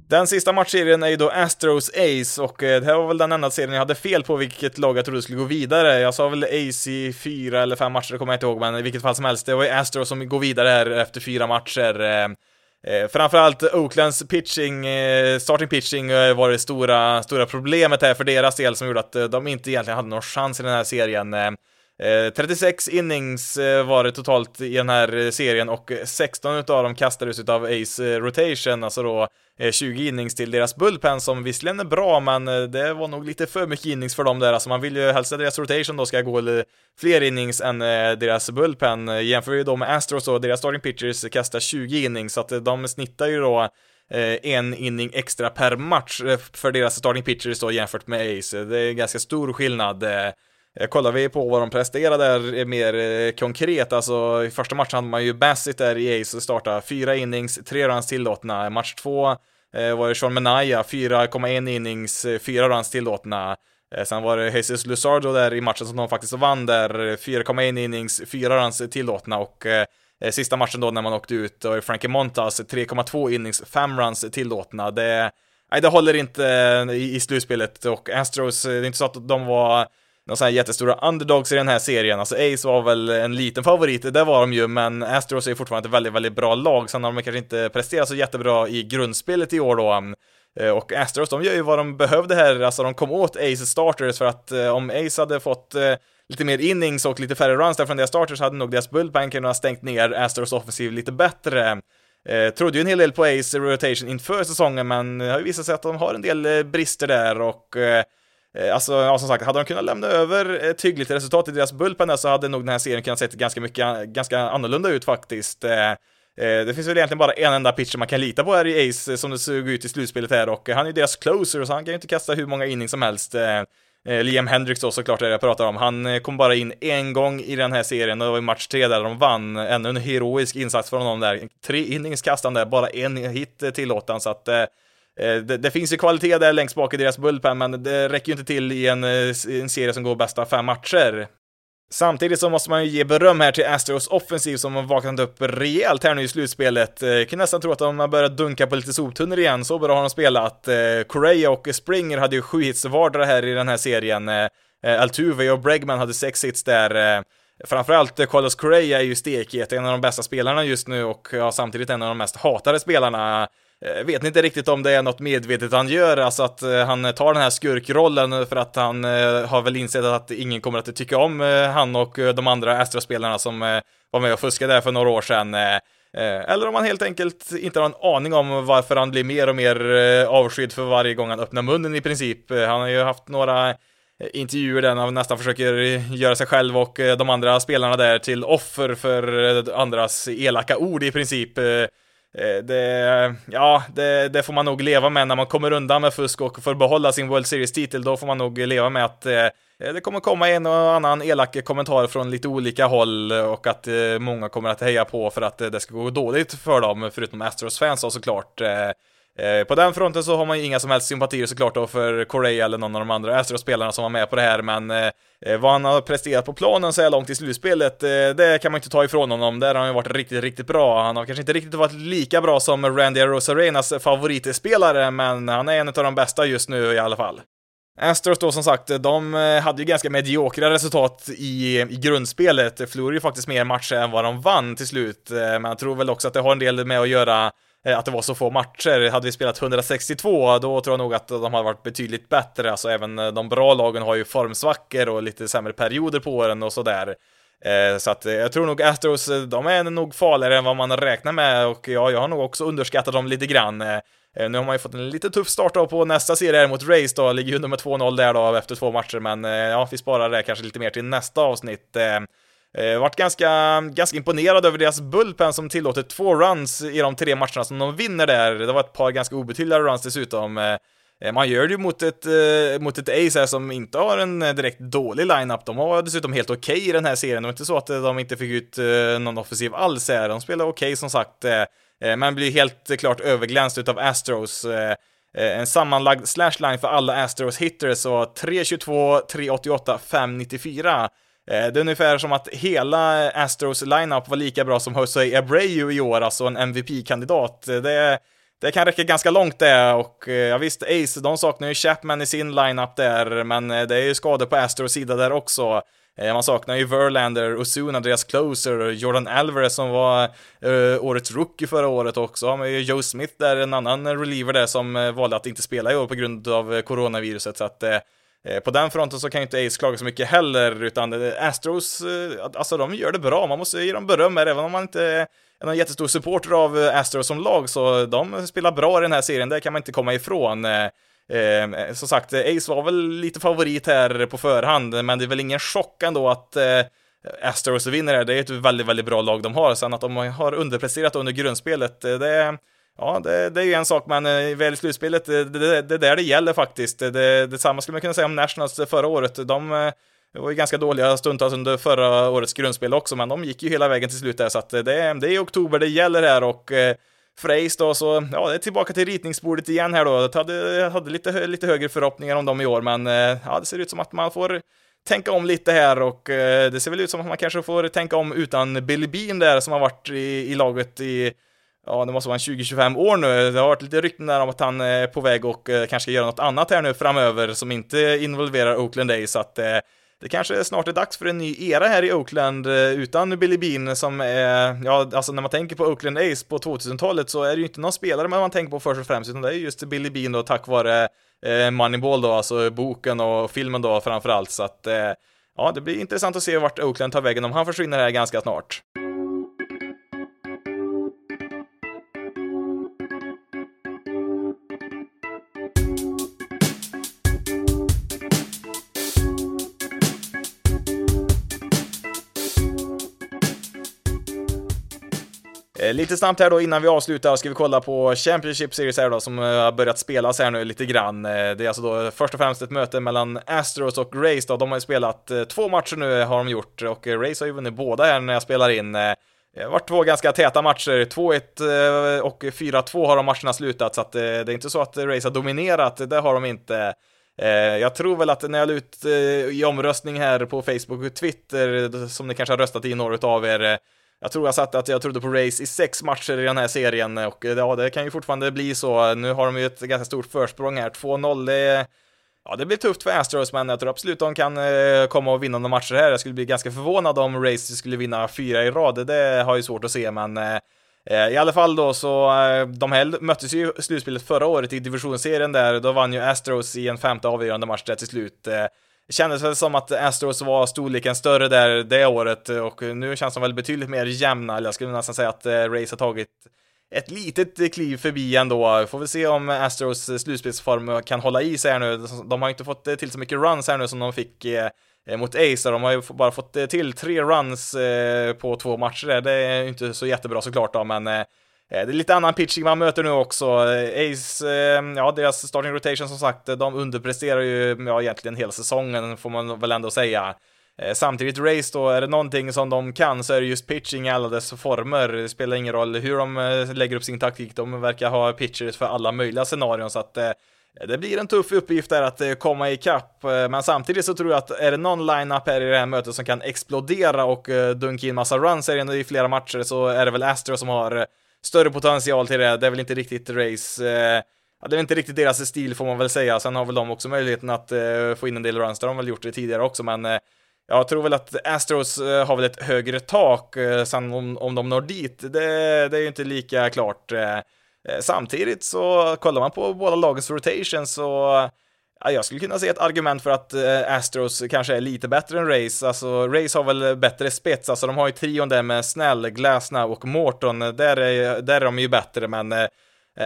Den sista matchserien är ju då Astros Ace och eh, det här var väl den enda serien jag hade fel på vilket lag jag trodde skulle gå vidare. Jag sa väl Ace i fyra eller fem matcher, det kommer jag inte ihåg, men i vilket fall som helst, det var ju Astros som går vidare här efter fyra matcher. Eh, eh framförallt Oaklands pitching, eh, starting pitching var det stora, stora problemet här för deras del som gjorde att de inte egentligen hade någon chans i den här serien. Eh, 36 innings eh, var det totalt i den här eh, serien och 16 utav dem kastades utav Ace rotation, alltså då 20 innings till deras bullpen som visserligen är bra, men det var nog lite för mycket innings för dem där. Alltså man vill ju helst att deras rotation då ska gå fler innings än deras bullpen. Jämför vi då med Astros och deras starting pitchers kastar 20 innings, så att de snittar ju då en inning extra per match för deras starting pitchers då jämfört med Ace. Det är ganska stor skillnad. Eh, kollar vi på vad de presterade där eh, mer eh, konkret, alltså i första matchen hade man ju Bassett där i Ace och startade fyra innings, tre runs tillåtna. Match två eh, var det Sean Menaya, 4,1 innings, 4 runs tillåtna. Eh, sen var det Jesus Luzardo där i matchen som de faktiskt vann där, 4,1 innings, 4 runs tillåtna och eh, sista matchen då när man åkte ut, då var Frankie Montas, 3,2 innings, 5 runs tillåtna. Det, nej, det håller inte i, i slutspelet och Astros, det är inte så att de var några sådana här jättestora underdogs i den här serien. Alltså Ace var väl en liten favorit, det var de ju, men Astros är fortfarande ett väldigt, väldigt bra lag. Sen har de kanske inte presterat så jättebra i grundspelet i år då. Eh, och Astros, de gör ju vad de behövde här, alltså de kom åt Ace starters för att eh, om Ace hade fått eh, lite mer innings och lite färre runs där från deras starters hade nog deras bullpen kunnat stängt ner Astros offensiv lite bättre. Eh, trodde ju en hel del på Ace rotation inför säsongen, men det har ju visat sig att de har en del brister där och Eh, Eh, alltså, ja, som sagt, hade de kunnat lämna över ett hyggligt resultat i deras bullpen så hade nog den här serien kunnat se ganska mycket, ganska annorlunda ut faktiskt. Eh, eh, det finns väl egentligen bara en enda pitcher man kan lita på här i Ace som det såg ut i slutspelet här och han är ju deras closer så han kan ju inte kasta hur många innings som helst. Liam Hendricks då såklart är det jag pratar om. Han kom bara in en gång i den här serien och det var i match tre där de vann. Ännu en heroisk insats från honom där. Tre innings kastande, bara en hit tillåtan så att Eh, det, det, finns ju kvalitet där längst bak i deras bullpen, men det räcker ju inte till i en, eh, en serie som går bästa fem matcher. Samtidigt så måste man ju ge beröm här till Astros offensiv som har vaknat upp rejält här nu i slutspelet. Eh, jag kan nästan tro att de har börjat dunka på lite soptunnor igen, så bra har de spelat. Correa och Springer hade ju sju hits vardera här i den här serien. Altuve och Bregman hade sex hits där. Framförallt Carlos Correa är ju stekhet, en av de bästa spelarna just nu och ja, samtidigt en av de mest hatade spelarna. Eh, vet vet inte riktigt om det är något medvetet han gör, alltså att eh, han tar den här skurkrollen för att han eh, har väl insett att ingen kommer att tycka om han och de andra Astra-spelarna som var med och fuskade där för några år sedan. Eller om han helt enkelt inte har en aning om varför han blir mer och mer avskydd för varje gång han öppnar munnen i princip. Han har ju haft några intervjuer där han nästan försöker göra sig själv och de andra spelarna där till offer för andras elaka ord i princip. Eh, det, ja, det, det, får man nog leva med när man kommer undan med fusk och får behålla sin World Series-titel. Då får man nog leva med att eh, det kommer komma en och annan elak kommentar från lite olika håll och att eh, många kommer att heja på för att eh, det ska gå dåligt för dem, förutom Astros-fans då såklart. Eh, Eh, på den fronten så har man ju inga som helst sympatier såklart då för Correa eller någon av de andra Astros-spelarna som var med på det här, men eh, eh, vad han har presterat på planen så här långt i slutspelet, eh, det kan man inte ta ifrån honom. Där har han ju varit riktigt, riktigt bra. Han har kanske inte riktigt varit lika bra som Randy Rosarenas favoritspelare, men han är en av de bästa just nu i alla fall. Astros då som sagt, de eh, hade ju ganska mediokra resultat i, i grundspelet, förlorade ju faktiskt mer matcher än vad de vann till slut, men jag tror väl också att det har en del med att göra Eh, att det var så få matcher. Hade vi spelat 162, då tror jag nog att de hade varit betydligt bättre. Alltså även eh, de bra lagen har ju formsvackor och lite sämre perioder på åren och sådär. Eh, så att jag tror nog Astros, de är nog farligare än vad man räknar med och ja, jag har nog också underskattat dem lite grann. Nu har man ju fått en lite tuff start då på nästa serie här mot Race då, ligger under med 2-0 där då efter två matcher, men ja, vi sparar det kanske lite mer till nästa avsnitt. Eh, vart ganska, ganska imponerad över deras bullpen som tillåter två runs i de tre matcherna som de vinner där. Det var ett par ganska obetydliga runs dessutom. Eh, eh man gör det ju mot ett, eh, mot ett Ace här som inte har en eh, direkt dålig lineup. De var dessutom helt okej okay i den här serien. Det var inte så att eh, de inte fick ut eh, någon offensiv alls här. De spelade okej okay, som sagt, men blir helt klart överglänst utav Astros. En sammanlagd slashline för alla Astros hitters så 3.22, 3.88, 5.94. Eh, det är ungefär som att hela Astros lineup var lika bra som Jose Abreu i år, alltså en MVP-kandidat. Eh, det, det kan räcka ganska långt det och eh, ja visst, Ace, de saknar ju Chapman i sin lineup där, men det är ju skador på Astros sida där också. Man saknar ju Verlander, Osuna, deras closer, Jordan Alvarez som var eh, årets rookie förra året också. Har man ju Joe Smith där, en annan reliever där som valde att inte spela i år på grund av coronaviruset. Så att Eh, Eh, på den fronten så kan ju inte Ace klaga så mycket heller, utan eh, Astros, eh, alltså de gör det bra, man måste ge dem beröm här, även om man inte är någon jättestor supporter av Astros som lag, så de spelar bra i den här serien, det kan man inte komma ifrån. Eh, som sagt, Ace var väl lite favorit här på förhand, men det är väl ingen chock ändå att eh, Astros vinner här. Det är ett väldigt, väldigt bra lag de har. Sen att de har underpresterat under grundspelet, det, Ja, det, det är ju en sak, men eh, väl i slutspelet, eh, det, det, det är där det gäller faktiskt. Det, detsamma skulle man kunna säga om Nationals förra året. De eh, var ju ganska dåliga stundtals under förra årets grundspel också, men de gick ju hela vägen till slut där, så att det, det är i oktober det gäller här och Freys då, så ja, det är tillbaka till ritningsbordet igen här då. Jag hade, hade lite, lite högre förhoppningar om dem i år, men ja, det ser ut som att man får tänka om lite här och det ser väl ut som att man kanske får tänka om utan Billy Bean där som har varit i, i laget i ja, det måste vara en 20-25 år nu. Det har varit lite rykten där om att han eh, är på väg och eh, kanske ska göra något annat här nu framöver som inte involverar Oakland A's, så att eh, det kanske snart är dags för en ny era här i Oakland eh, utan Billy Bean som är, ja, alltså när man tänker på Oakland A's på 2000-talet så är det ju inte någon spelare man tänker på först och främst, utan det är just Billy Bean då tack vare eh, Moneyball då, alltså boken och filmen då framförallt, så att eh, ja, det blir intressant att se vart Oakland tar vägen om han försvinner här ganska snart. Eh, lite snabbt här då innan vi avslutar ska vi kolla på Championship Series här då som eh, har börjat spelas här nu lite grann. Eh, det är alltså då först och främst ett möte mellan Astros och Rays då. De har ju spelat två matcher nu har de gjort och Rays har ju vunnit båda här när jag spelar in. Det har varit två ganska täta matcher, 2-1 och 4-2 har de matcherna slutat, så att det är inte så att Rays har dominerat, det har de inte. Jag tror väl att när jag la ut i omröstning här på Facebook och Twitter, som ni kanske har röstat i några av er, jag tror jag satt att jag trodde på race i sex matcher i den här serien och eh, ja, det kan ju fortfarande bli så. Nu har de ju ett ganska stort försprång här, 2-0, det Ja, det blir tufft för Astros, men jag tror absolut de kan eh, komma och vinna några matcher här. Jag skulle bli ganska förvånad om Race skulle vinna fyra i rad. Det har jag svårt att se, men eh, i alla fall då så, de här möttes ju i slutspelet förra året i divisionsserien där, då vann ju Astros i en femte avgörande match där till slut. Det kändes väl som att Astros var storleken större där det året och nu känns de väl betydligt mer jämna, eller jag skulle nästan säga att eh, Race har tagit ett litet kliv förbi ändå. Får vi se om Astros slutspelsform kan hålla i sig här nu. De har inte fått till så mycket runs här nu som de fick eh, mot Ace, de har ju bara fått till tre runs eh, på två matcher. Det är inte så jättebra såklart då, men Eh, det är lite annan pitching man möter nu också. Eh, Ace, eh, ja deras starting rotation som sagt, de underpresterar ju ja, egentligen hela säsongen får man väl ändå säga. Samtidigt race då, är det någonting som de kan så är det just pitching i alla dess former. Det spelar ingen roll hur de lägger upp sin taktik, de verkar ha pitchers för alla möjliga scenarion så att det blir en tuff uppgift där att komma ikapp, men samtidigt så tror jag att är det någon line-up här i det här mötet som kan explodera och dunka in massa runs i flera matcher så är det väl Astro som har större potential till det. Det är väl inte riktigt race eh, det är inte riktigt deras stil får man väl säga. Sen har väl de också möjligheten att eh, få in en del runs, det har de väl gjort det tidigare också, men eh, jag tror väl att Astros eh, har väl ett högre tak, sen om, om de når dit, det, det är ju inte lika klart. Samtidigt så kollar man på båda lagens rotation så jag skulle kunna se ett argument för att eh, Astros kanske är lite bättre än Race. Alltså, Race har väl bättre spets, alltså de har ju trion där med Snell, Glasnow och Morton. Där är, där är de ju bättre, men eh,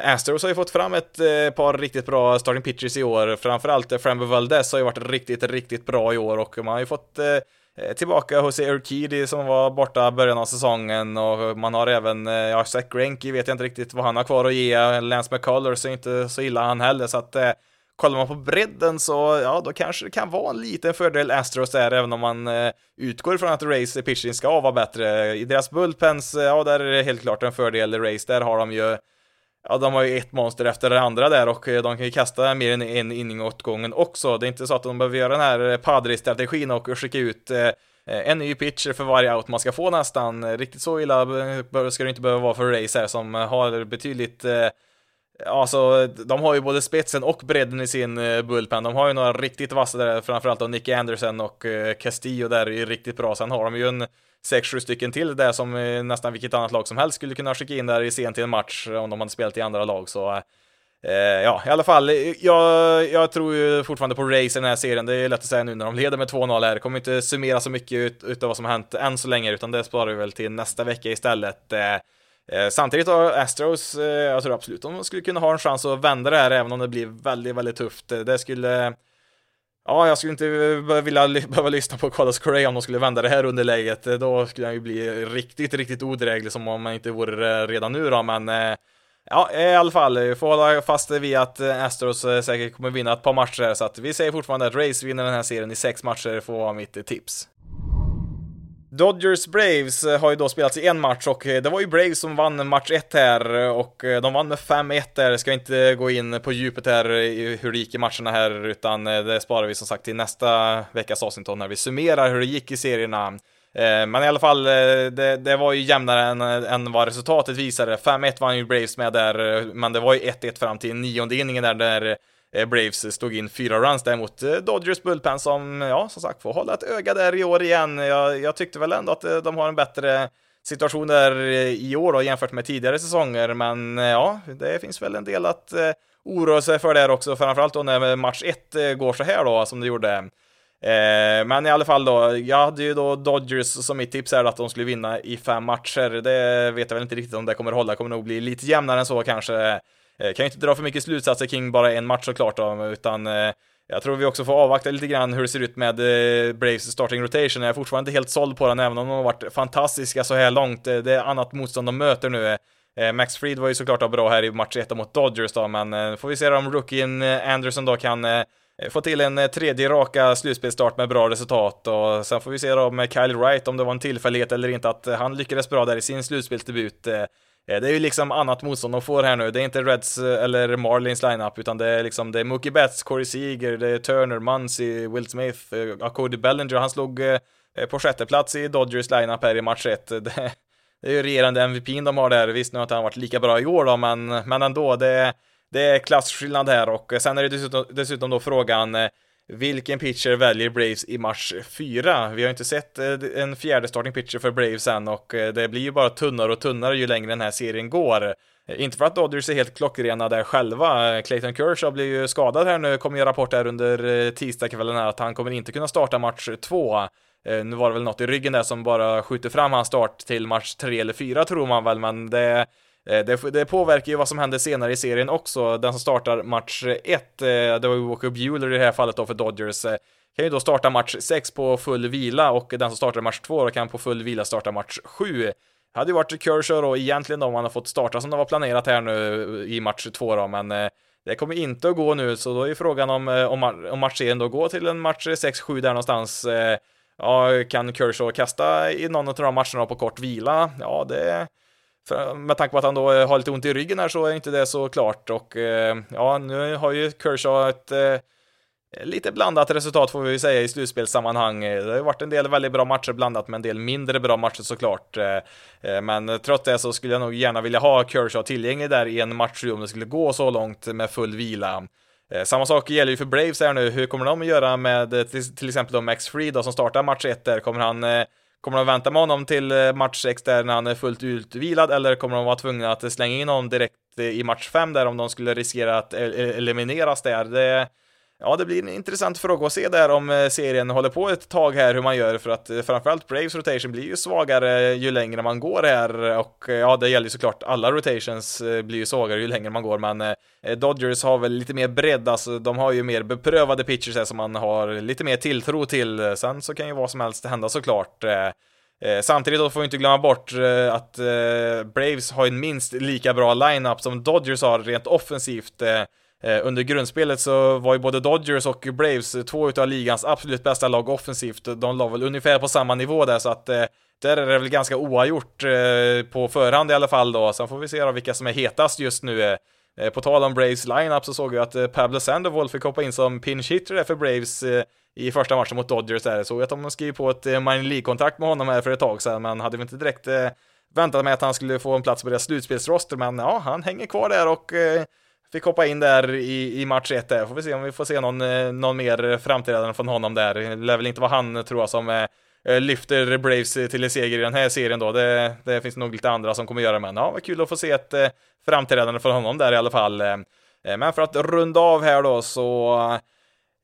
Astros har ju fått fram ett eh, par riktigt bra starting pitchers i år, framförallt eh, Frambo Valdez har ju varit riktigt, riktigt bra i år och man har ju fått tillbaka Jose Urquidy som var borta början av säsongen och man har även, ja, Zach Greinke vet jag inte riktigt vad han har kvar att ge, Lance McCullers är inte så illa han heller, så att kollar man på bredden så, ja, då kanske det kan vara en liten fördel Astros där, även om man eh, utgår ifrån att Race pitching ska vara bättre. I deras bullpens, eh, ja, där är det helt klart en fördel Race, där har de ju Ja, de har ju ett monster efter det andra där och eh, de kan ju kasta mer än en inning åt gången också. Det är inte så att de behöver göra den här eh, Padre-strategin och skicka ut eh, en ny pitcher för varje out man ska få nästan. Riktigt så illa ska det inte behöva vara för Race här som har betydligt Alltså, de har ju både spetsen och bredden i sin eh, bullpen. De har ju några riktigt vassa där, framförallt då Nicky Anderson och eh, Castillo där är ju riktigt bra. Sen har de ju en 6-7 stycken till där som eh, nästan vilket annat lag som helst skulle kunna skicka in där i sent i en match om de hade spelat i andra lag. Så eh, ja, i alla fall, jag, jag tror ju fortfarande på race i den här serien. Det är lätt att säga nu när de leder med 2-0 här. Kommer inte summera så mycket ut, utav vad som har hänt än så länge, utan det sparar vi väl till nästa vecka istället. Eh, samtidigt har Astros, eh, jag tror absolut de skulle kunna ha en chans att vända det här, även om det blir väldigt, väldigt tufft. Eh, det skulle Ja, jag skulle inte vilja behöva lyssna på Carlos Correa om de skulle vända det här underläget. Då skulle han ju bli riktigt, riktigt odräglig som om man inte vore redan nu då, men Ja, i alla fall, vi får hålla fast vid att Astros säkert kommer vinna ett par matcher, så att vi säger fortfarande att Race vinner den här serien i sex matcher, får vara mitt tips. Dodgers Braves eh, har ju då spelats i en match och eh, det var ju Braves som vann match 1 här eh, och de vann med 5-1 där. Ska inte gå in på djupet här i hur det gick i matcherna här utan det sparar vi som sagt till nästa veckas avsnitt när vi summerar hur det gick i serierna. Men i alla fall, det, det var ju jämnare än, än vad resultatet visade. 5-1 vann ju Braves med där, men det var ju 1-1 fram till nionde inningen där, där Eh, Braves stod in fyra runs där mot eh, Dodgers Bullpen som, ja, som sagt får hålla ett öga där i år igen. Jag, jag tyckte väl ändå att eh, de har en bättre situation där i år då, jämfört med tidigare säsonger, men ja, det finns väl en del att oroa sig för där också, framförallt då när match 1 går så här då, som det gjorde. Eh, men i alla fall då, jag hade ju då Dodgers som mitt tips är att de skulle vinna i fem matcher. Det vet jag väl inte riktigt om det kommer hålla, det kommer nog bli lite jämnare än så kanske. Eh, kan ju inte dra för mycket slutsatser kring bara en match såklart då, utan eh, jag tror vi också får avvakta lite grann hur det ser ut med eh, Braves starting rotation. Jag är fortfarande inte helt såld på den, även om de har varit fantastiska så här långt. Eh, det är annat motstånd de möter nu. Eh, Max Fried var ju såklart bra här i match 1 mot Dodgers då, men får vi se om rookien Anderson då kan få till en tredje raka slutspelsstart med bra resultat och sen får vi se då med Kyle Wright om det var en tillfällighet eller inte att han lyckades bra där i sin slutspelsdebut. Eh, det är ju liksom annat motstånd de får här nu. Det är inte Reds eh, eller Marlins lineup, utan det är liksom det är Mookie Betts, Corey Seager, det är Turner, Muncy, Will Smith, eh, Cody Bellinger. Han slog på sjätte plats i Dodgers lineup här i match 1. Det, det är ju regerande MVP'n de har där. Visst, nu har inte han varit lika bra i år då, men, men ändå. Det, det är klasskillnad här och sen är det dessutom, dessutom då frågan vilken pitcher väljer Braves i match 4? Vi har inte sett eh, en fjärde starting pitcher för Braves än och eh, det blir ju bara tunnare och tunnare ju längre den här serien går. Eh, inte för att Dodgers är helt klockrena där själva. Clayton Kershaw blir ju skadad här nu, kommer ju rapport här under tisdagskvällen här att han kommer inte kunna starta match 2. Nu var det väl något i ryggen där som bara skjuter fram hans start till match 3 eller 4 tror man väl, men det Eh, det, det, påverkar ju vad som händer senare i serien också. Den som startar match 1, eh, det var ju Walker Bueller i det här fallet då för Dodgers, eh, kan ju då starta match 6 på full vila och den som startar match 2 kan på full vila starta match 7. Det hade ju varit Kershaw då egentligen då om han har fått starta som det var planerat här nu i match 2 då, men det kommer inte att gå nu, så då är frågan om, om, om matchserien då går till en match 6-7 där någonstans. Ja, kan Kershaw kasta i någon av de matcherna på kort vila? Ja, det för, med tanke på att han då eh, har lite ont i ryggen här så är inte det så klart och eh, ja, nu har ju Kershaw ett eh, lite blandat resultat får vi ju säga i slutspelssammanhang. Det har ju varit en del väldigt bra matcher blandat med en del mindre bra matcher såklart. Eh, eh, men trots det så skulle jag nog gärna vilja ha Kershaw tillgänglig där i en match om det skulle gå så långt med full vila. Eh, samma sak gäller ju för Braves här nu. Hur kommer de att göra med till, exempel då Max Fried då som startar match 1 där? Kommer han Kommer de vänta med honom till eh, match 6 där när han är fullt utvilad eller kommer de vara tvungna att slänga in honom direkt eh, i match 5 där om de skulle riskera att elimineras där? Det, Ja, det blir en intressant fråga att se där om eh, serien håller på ett tag här hur man gör för att eh, framförallt Braves rotation blir ju svagare ju längre man går här och eh, ja, det gäller ju såklart alla rotations blir ju svagare ju längre man går men Dodgers har väl lite mer bredd, alltså de har ju mer beprövade pitchers här som man har lite mer tilltro till. Sen så kan ju vad som helst hända såklart. Samtidigt då får vi inte glömma bort att Braves har en minst lika bra lineup som Dodgers har rent offensivt. Eh, under grundspelet så var ju både Dodgers och Braves två utav ligans absolut bästa lag offensivt. De la väl ungefär på samma nivå där så att eh, där är det väl ganska oavgjort eh, på förhand i alla fall då. Sen får vi se då vilka som är hetast just nu. På tal om Braves lineup så såg jag att Pablo Sandoval fick hoppa in som pinch hitter för Braves i första matchen mot Dodgers där. Såg att de skrev på ett minor League-kontrakt med honom här för ett tag sedan, men hade väl inte direkt väntat mig att han skulle få en plats på deras slutspelsroster, men ja, han hänger kvar där och fick hoppa in där i, i match 1 där. Får vi se om vi får se någon, eh, någon mer framträdande från honom där. Det lär väl inte vara han, tror jag, som eh, eh, lyfter Braves till en seger i den här serien då. Det, det finns nog lite andra som kommer göra, men ja, vad kul att få se ett framträdande från honom där i alla fall. Men för att runda av här då så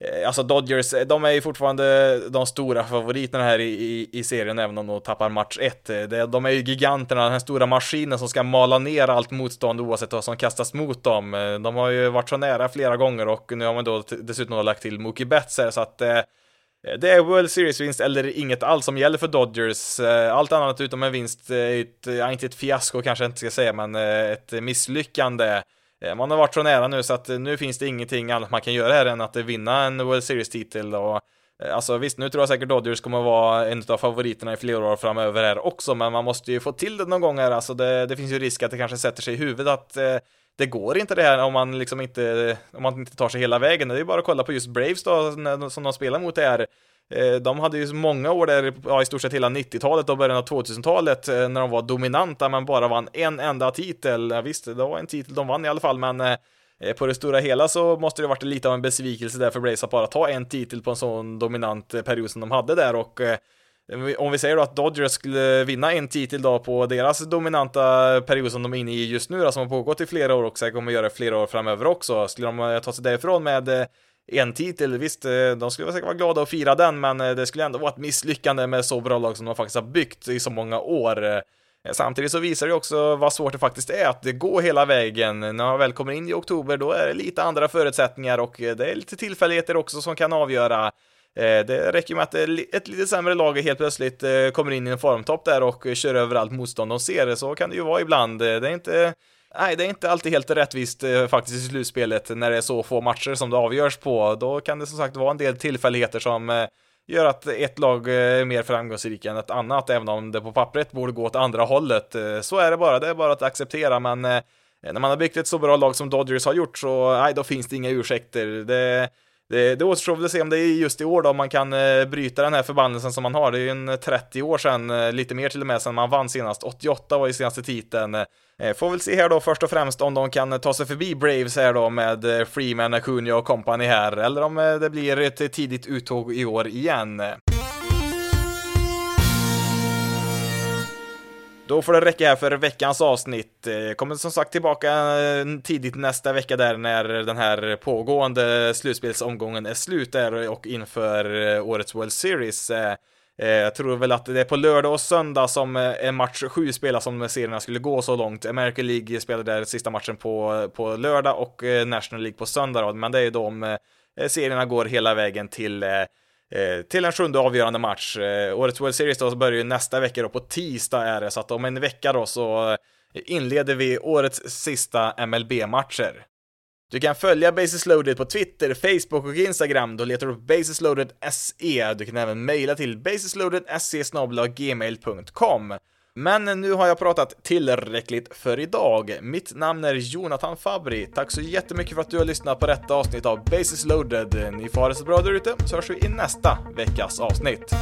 Eh, alltså Dodgers, eh, de är ju fortfarande de stora favoriterna här i, i, i serien, även om de tappar match 1. Eh, de är ju giganterna, den här stora maskinen som ska mala ner allt motstånd oavsett vad som kastas mot dem. De har ju varit så nära flera gånger och nu har man då dessutom lagt till Mookie Betts här, så att det är World Series-vinst eller inget alls som gäller för Dodgers. Allt annat utom en vinst, ett, ja, inte ett fiasko kanske jag inte ska säga, men ett misslyckande. Eh, man har varit så nära nu så att eh, nu finns det ingenting annat man kan göra här än att eh, vinna en World Series-titel. Och, alltså visst, nu tror jag säkert Dodgers kommer vara en av favoriterna i flera år framöver här också, men man måste ju få till det någon gång här. Alltså det, det finns ju risk att det kanske sätter sig i huvudet att det går inte det här om man liksom inte, om man inte tar sig hela vägen. Det är ju bara att kolla på just Braves då, som de spelar mot det här. Eh, de hade ju många år där, ja, i stort sett hela 90-talet och början av 2000-talet eh, när de var dominanta men bara vann en enda titel. Ja, visst, det var en titel de vann i alla fall, men eh, på det stora hela så måste det varit lite av en besvikelse där för Blaze att bara ta en titel på en sån dominant period som de hade där och om vi säger då att Dodgers skulle vinna en titel då på deras dominanta period som de är inne i just nu då, som har pågått i flera år och säkert kommer göra flera år framöver också. Skulle de ta sig därifrån med en titel, visst, eh, de skulle säkert vara glada att fira den, men eh, det skulle ändå vara ett misslyckande med så bra lag som de faktiskt har byggt i så många år. Eh, samtidigt så visar det också vad svårt det faktiskt är att gå hela vägen. När man väl kommer in i oktober, då är det lite andra förutsättningar och det är lite tillfälligheter också som kan avgöra det räcker med att ett lite sämre lag helt plötsligt kommer in i en formtopp där och kör över allt motstånd de ser. Så kan det ju vara ibland. Det är inte Nej, det är inte alltid helt rättvist eh, faktiskt i slutspelet när det är så få matcher som det avgörs på. Då kan det som sagt vara en del tillfälligheter som eh, gör att ett lag eh, är mer framgångsrikt än ett annat, även om det på pappret borde gå åt andra hållet. Så är det bara, det är bara att acceptera, men när man har byggt ett så bra lag som Dodgers har gjort så, nej, då finns det inga ursäkter. Det, det, det återstår väl att se om det är just i år då man kan eh, bryta den här förbannelsen som man har. Det är ju en 30 år sedan, eh, lite mer till och med, sedan man vann senast. 88 var ju senaste titeln. Eh, får väl se här då först och främst om de kan ta sig förbi Braves här då med Freeman, Acuna och company här, eller om det blir ett tidigt uttåg i år igen. Då får det räcka här för veckans avsnitt. Jag kommer som sagt tillbaka eh, tidigt nästa vecka där när den här pågående slutspelsomgången är slut där och inför eh, årets World Series. Jag tror väl att det är på lördag och söndag som en match 7 spelas om serierna skulle gå så långt. American League spelar där sista matchen på, på lördag och National League på söndag men det är ju då om serierna går hela vägen till Eh, Eh, till en sjunde avgörande match. Eh, årets World Series då börjar ju nästa vecka då, på tisdag är det, så att om en vecka då så eh, inleder vi årets sista MLB-matcher. Du kan följa Basis Loaded på Twitter, Facebook och Instagram. Då letar du upp Basisloaded SE. Du kan även mejla till basisloaded.se gmail.com. Men nu har jag pratat tillräckligt för idag. Mitt namn är Jonathan Fabri. Tack så jättemycket för att du har lyssnat på detta avsnitt av Basis loaded. Ni får ha det så bra där ute, så hörs vi i nästa veckas avsnitt.